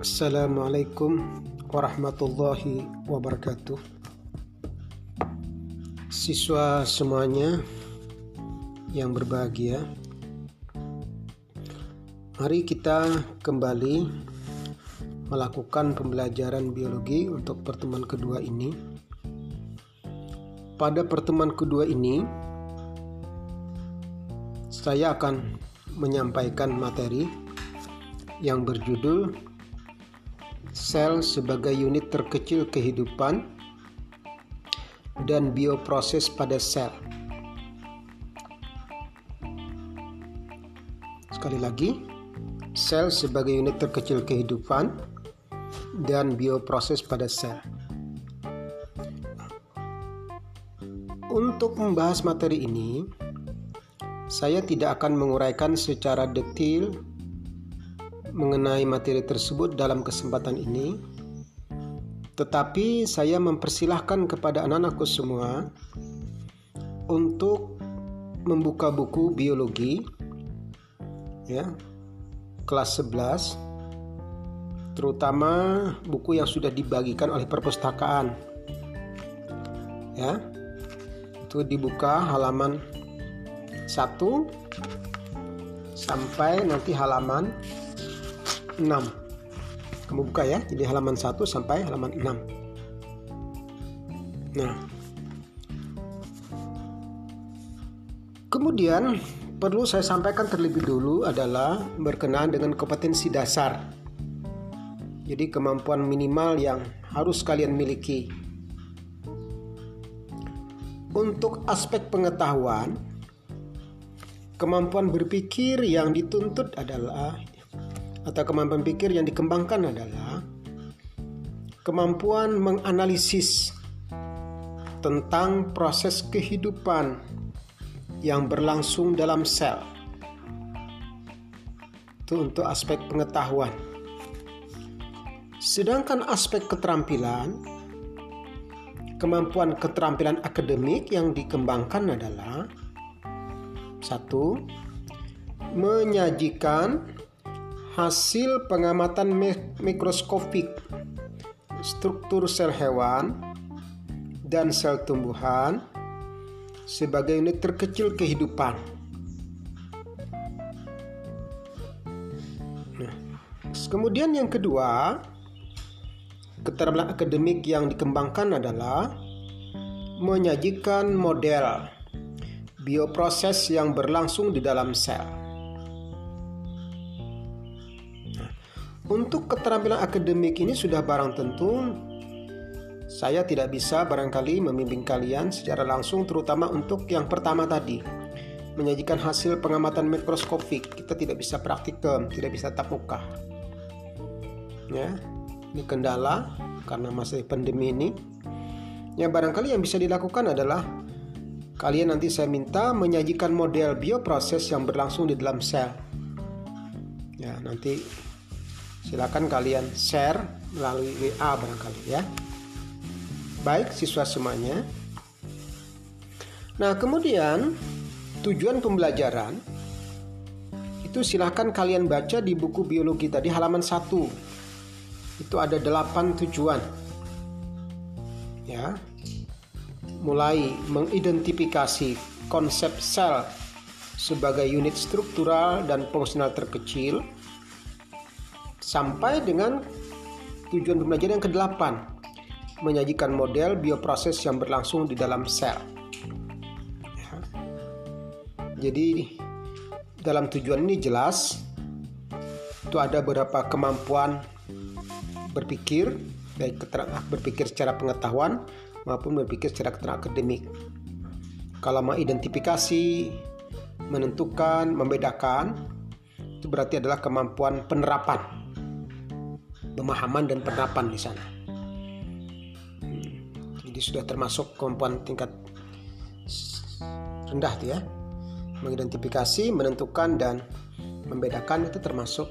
Assalamualaikum warahmatullahi wabarakatuh. Siswa semuanya yang berbahagia, mari kita kembali melakukan pembelajaran biologi untuk pertemuan kedua ini. Pada pertemuan kedua ini, saya akan menyampaikan materi yang berjudul sel sebagai unit terkecil kehidupan dan bioproses pada sel. Sekali lagi, sel sebagai unit terkecil kehidupan dan bioproses pada sel. Untuk membahas materi ini, saya tidak akan menguraikan secara detail mengenai materi tersebut dalam kesempatan ini, tetapi saya mempersilahkan kepada anak-anakku semua untuk membuka buku biologi ya kelas 11 terutama buku yang sudah dibagikan oleh perpustakaan ya. Itu dibuka halaman 1 sampai nanti halaman 6 kamu buka ya jadi halaman 1 sampai halaman 6 nah. Kemudian perlu saya sampaikan terlebih dulu adalah berkenaan dengan kompetensi dasar. Jadi kemampuan minimal yang harus kalian miliki. Untuk aspek pengetahuan kemampuan berpikir yang dituntut adalah atau kemampuan pikir yang dikembangkan adalah kemampuan menganalisis tentang proses kehidupan yang berlangsung dalam sel. Itu untuk aspek pengetahuan. Sedangkan aspek keterampilan, kemampuan keterampilan akademik yang dikembangkan adalah satu, menyajikan hasil pengamatan mikroskopik struktur sel hewan dan sel tumbuhan sebagai unit terkecil kehidupan. Nah, kemudian yang kedua, keterampilan akademik yang dikembangkan adalah menyajikan model bioproses yang berlangsung di dalam sel. Untuk keterampilan akademik ini sudah barang tentu. Saya tidak bisa barangkali membimbing kalian secara langsung terutama untuk yang pertama tadi. Menyajikan hasil pengamatan mikroskopik kita tidak bisa praktikum tidak bisa tatap muka. Ya ini kendala karena masih pandemi ini. Ya barangkali yang bisa dilakukan adalah kalian nanti saya minta menyajikan model bioproses yang berlangsung di dalam sel. Ya nanti Silakan kalian share melalui WA barangkali ya. Baik siswa semuanya. Nah, kemudian tujuan pembelajaran itu silahkan kalian baca di buku biologi tadi halaman 1. Itu ada 8 tujuan. Ya. Mulai mengidentifikasi konsep sel sebagai unit struktural dan fungsional terkecil sampai dengan tujuan pembelajaran yang ke-8 menyajikan model bioproses yang berlangsung di dalam sel. Ya. Jadi dalam tujuan ini jelas itu ada beberapa kemampuan berpikir baik berpikir secara pengetahuan maupun berpikir secara keterangan akademik. Kalau mengidentifikasi, menentukan, membedakan itu berarti adalah kemampuan penerapan pemahaman dan penerapan di sana. Jadi sudah termasuk kemampuan tingkat rendah ya. Mengidentifikasi, menentukan dan membedakan itu termasuk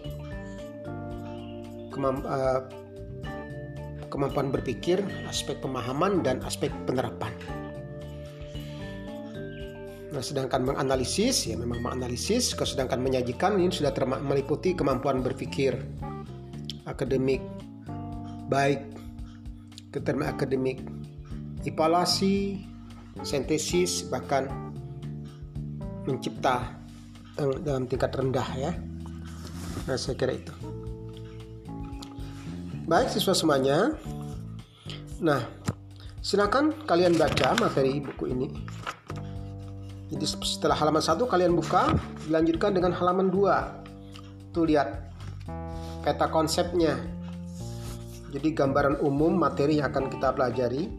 uh, kemampuan berpikir, aspek pemahaman dan aspek penerapan. Nah, sedangkan menganalisis ya memang menganalisis, sedangkan menyajikan ini sudah meliputi kemampuan berpikir akademik baik ke akademik evaluasi sintesis bahkan mencipta dalam tingkat rendah ya. Nah saya kira itu. Baik siswa semuanya. Nah silakan kalian baca materi buku ini. Jadi setelah halaman satu kalian buka dilanjutkan dengan halaman 2 tuh lihat peta konsepnya jadi gambaran umum materi yang akan kita pelajari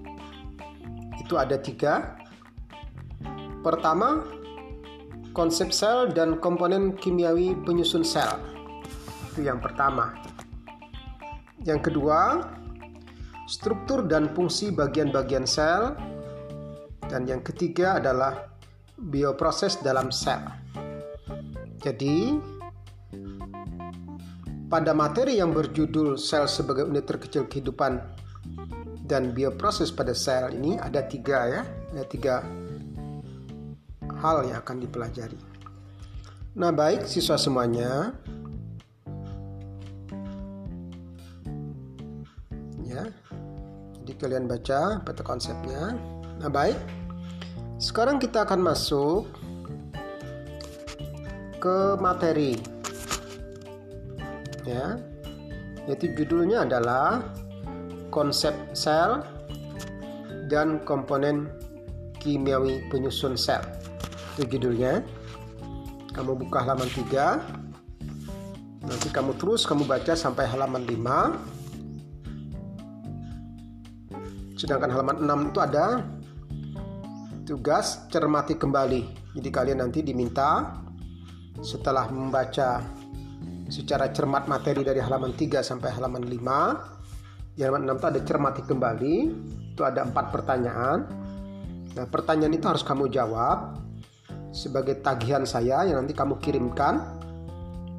itu ada tiga pertama konsep sel dan komponen kimiawi penyusun sel. Itu yang pertama. Yang kedua, struktur dan fungsi bagian-bagian sel. Dan yang ketiga adalah bioproses dalam sel. Jadi, pada materi yang berjudul sel sebagai unit terkecil kehidupan dan bioproses pada sel ini ada tiga ya, ada tiga hal yang akan dipelajari. Nah, baik siswa semuanya. Ya. Jadi kalian baca peta konsepnya. Nah, baik. Sekarang kita akan masuk ke materi. Ya. Yaitu judulnya adalah konsep sel dan komponen kimiawi penyusun sel. Itu judulnya. Kamu buka halaman 3 nanti kamu terus kamu baca sampai halaman 5 sedangkan halaman 6 itu ada tugas cermati kembali. Jadi kalian nanti diminta setelah membaca secara cermat materi dari halaman 3 sampai halaman 5 di halaman 6 itu ada cermati kembali itu ada empat pertanyaan nah pertanyaan itu harus kamu jawab sebagai tagihan saya yang nanti kamu kirimkan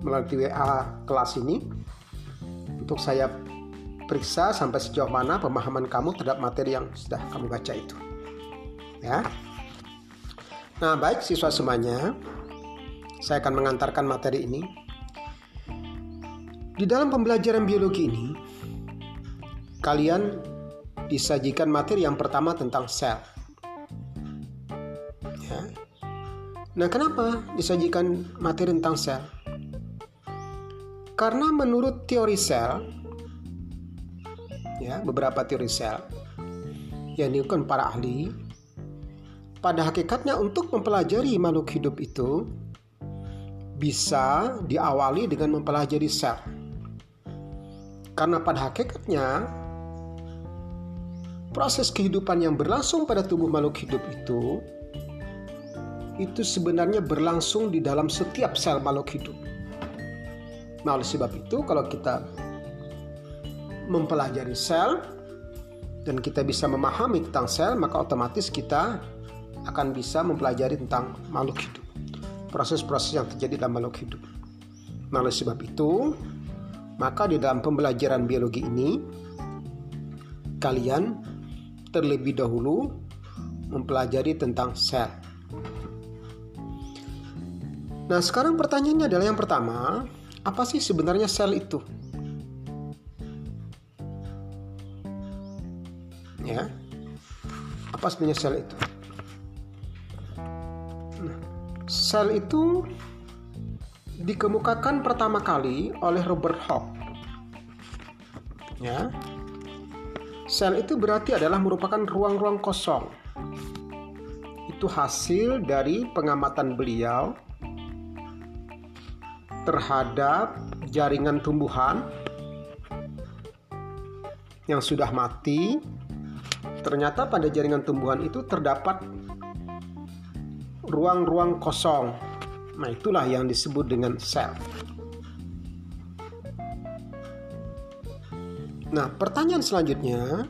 melalui WA kelas ini untuk saya periksa sampai sejauh mana pemahaman kamu terhadap materi yang sudah kamu baca itu. Ya. Nah, baik siswa semuanya, saya akan mengantarkan materi ini. Di dalam pembelajaran biologi ini, kalian disajikan materi yang pertama tentang sel. Ya, Nah, kenapa disajikan materi tentang sel? Karena menurut teori sel, ya beberapa teori sel yang dilakukan para ahli, pada hakikatnya untuk mempelajari makhluk hidup itu bisa diawali dengan mempelajari sel. Karena pada hakikatnya proses kehidupan yang berlangsung pada tubuh makhluk hidup itu itu sebenarnya berlangsung di dalam setiap sel makhluk hidup. Nah, oleh sebab itu, kalau kita mempelajari sel dan kita bisa memahami tentang sel, maka otomatis kita akan bisa mempelajari tentang makhluk hidup. Proses-proses yang terjadi dalam makhluk hidup. Nah, oleh sebab itu, maka di dalam pembelajaran biologi ini, kalian terlebih dahulu mempelajari tentang sel. Nah, sekarang pertanyaannya adalah yang pertama, apa sih sebenarnya sel itu? Ya. Apa sebenarnya sel itu? Nah, sel itu dikemukakan pertama kali oleh Robert Hooke. Ya. Sel itu berarti adalah merupakan ruang-ruang kosong. Itu hasil dari pengamatan beliau terhadap jaringan tumbuhan yang sudah mati. Ternyata pada jaringan tumbuhan itu terdapat ruang-ruang kosong. Nah, itulah yang disebut dengan sel. Nah, pertanyaan selanjutnya,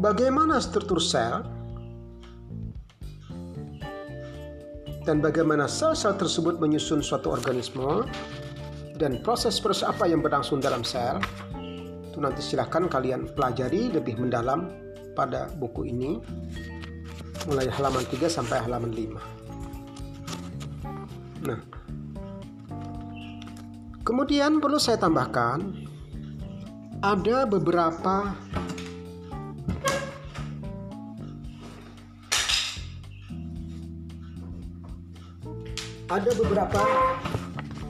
bagaimana struktur sel dan bagaimana sel-sel tersebut menyusun suatu organisme dan proses-proses apa yang berlangsung dalam sel itu nanti silahkan kalian pelajari lebih mendalam pada buku ini mulai halaman 3 sampai halaman 5. Nah, kemudian perlu saya tambahkan ada beberapa ada beberapa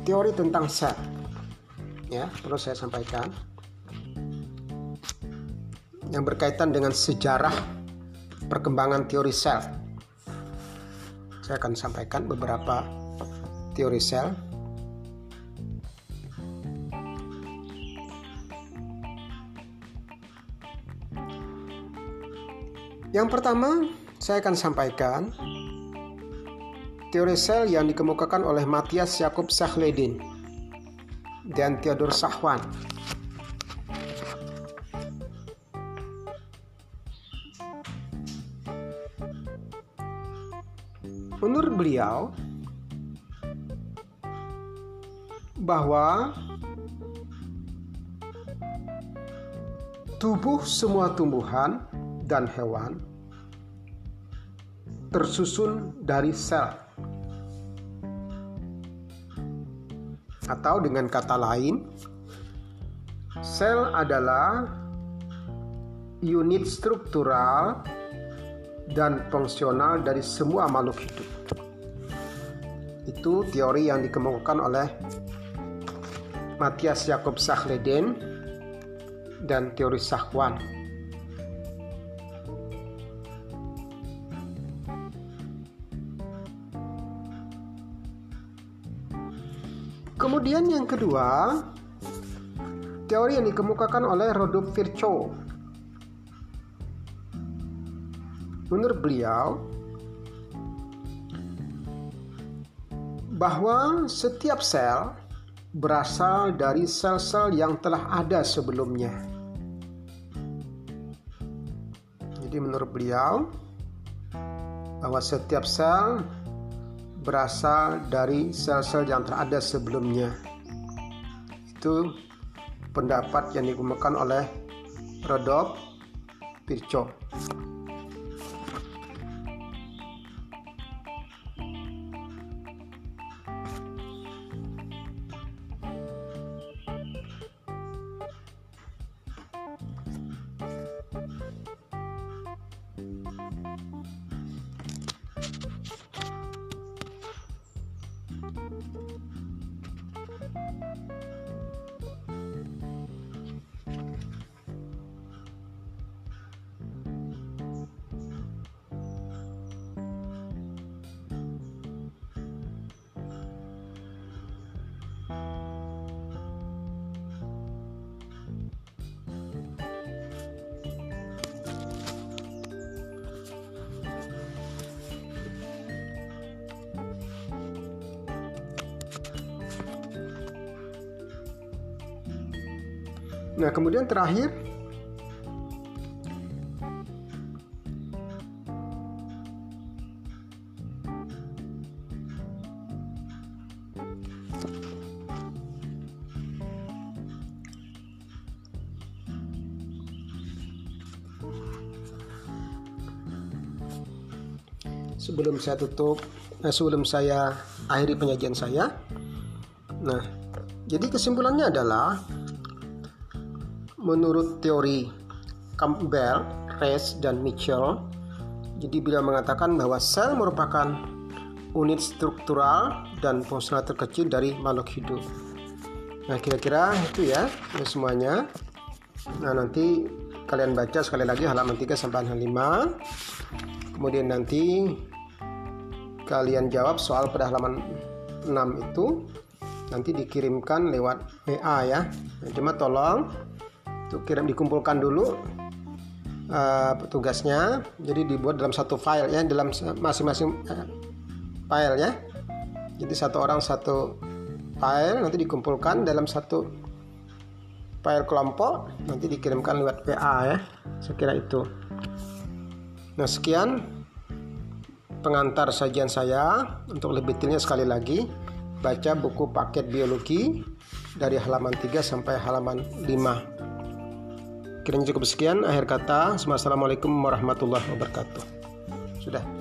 teori tentang sel ya perlu saya sampaikan yang berkaitan dengan sejarah perkembangan teori sel. Saya akan sampaikan beberapa teori sel. Yang pertama, saya akan sampaikan teori sel yang dikemukakan oleh Matthias Jakob Sachledin dan Theodor Sahwan. Menurut beliau, bahwa tubuh semua tumbuhan dan hewan tersusun dari sel. Atau dengan kata lain, sel adalah unit struktural dan fungsional dari semua makhluk hidup. Itu teori yang dikemukakan oleh Matthias Jakob Sachleden dan teori Sahwan. Kemudian yang kedua, teori yang dikemukakan oleh Rodolphe Virchow Menurut beliau, bahwa setiap sel berasal dari sel-sel yang telah ada sebelumnya. Jadi menurut beliau bahwa setiap sel berasal dari sel-sel yang telah ada sebelumnya. Itu pendapat yang digunakan oleh Rodolphe Virchow. Nah, kemudian terakhir. Sebelum saya tutup eh, sebelum saya akhiri penyajian saya. Nah jadi kesimpulannya adalah menurut teori Campbell, Rees, dan Mitchell, jadi beliau mengatakan bahwa sel merupakan unit struktural dan fungsional terkecil dari makhluk hidup. Nah, kira-kira itu ya, ya semuanya. Nah, nanti kalian baca sekali lagi halaman 3 sampai halaman 5. Kemudian nanti kalian jawab soal pada halaman 6 itu nanti dikirimkan lewat WA ya. Nah, cuma tolong itu kirim dikumpulkan dulu uh, tugasnya jadi dibuat dalam satu file ya dalam masing-masing uh, file ya. Jadi satu orang satu file nanti dikumpulkan dalam satu file kelompok nanti dikirimkan lewat WA ya. Sekira itu. Nah sekian pengantar sajian saya. Untuk lebih detailnya sekali lagi baca buku paket biologi dari halaman 3 sampai halaman 5 Kiranya cukup sekian akhir kata. Assalamualaikum warahmatullahi wabarakatuh. Sudah.